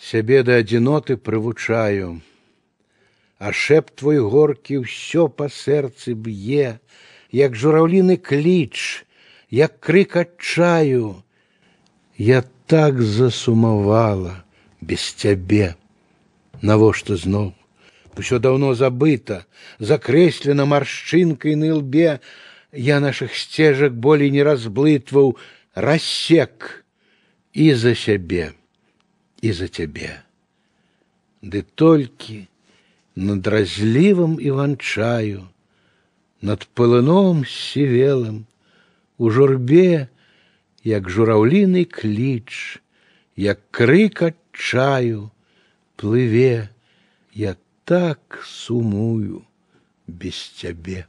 сябе да адзіноты прывучаю, а шэп твой горкі ўсё па сэрцы б'е, як жураўліны кліч, як крык адчаю. Я так засумавала без цябе. Навошта зноў? Усё даўно забыта, закрэслена маршчынкай на лбе, я наших сцежак болей не разблытваў, рассек і за сябе, і за цябе. Ды толькі над разлівам іванчаю, над пылыном сівелым, у журбе, як жураўліны кліч, як крык адчаю, плыве, я так сумую без цябе.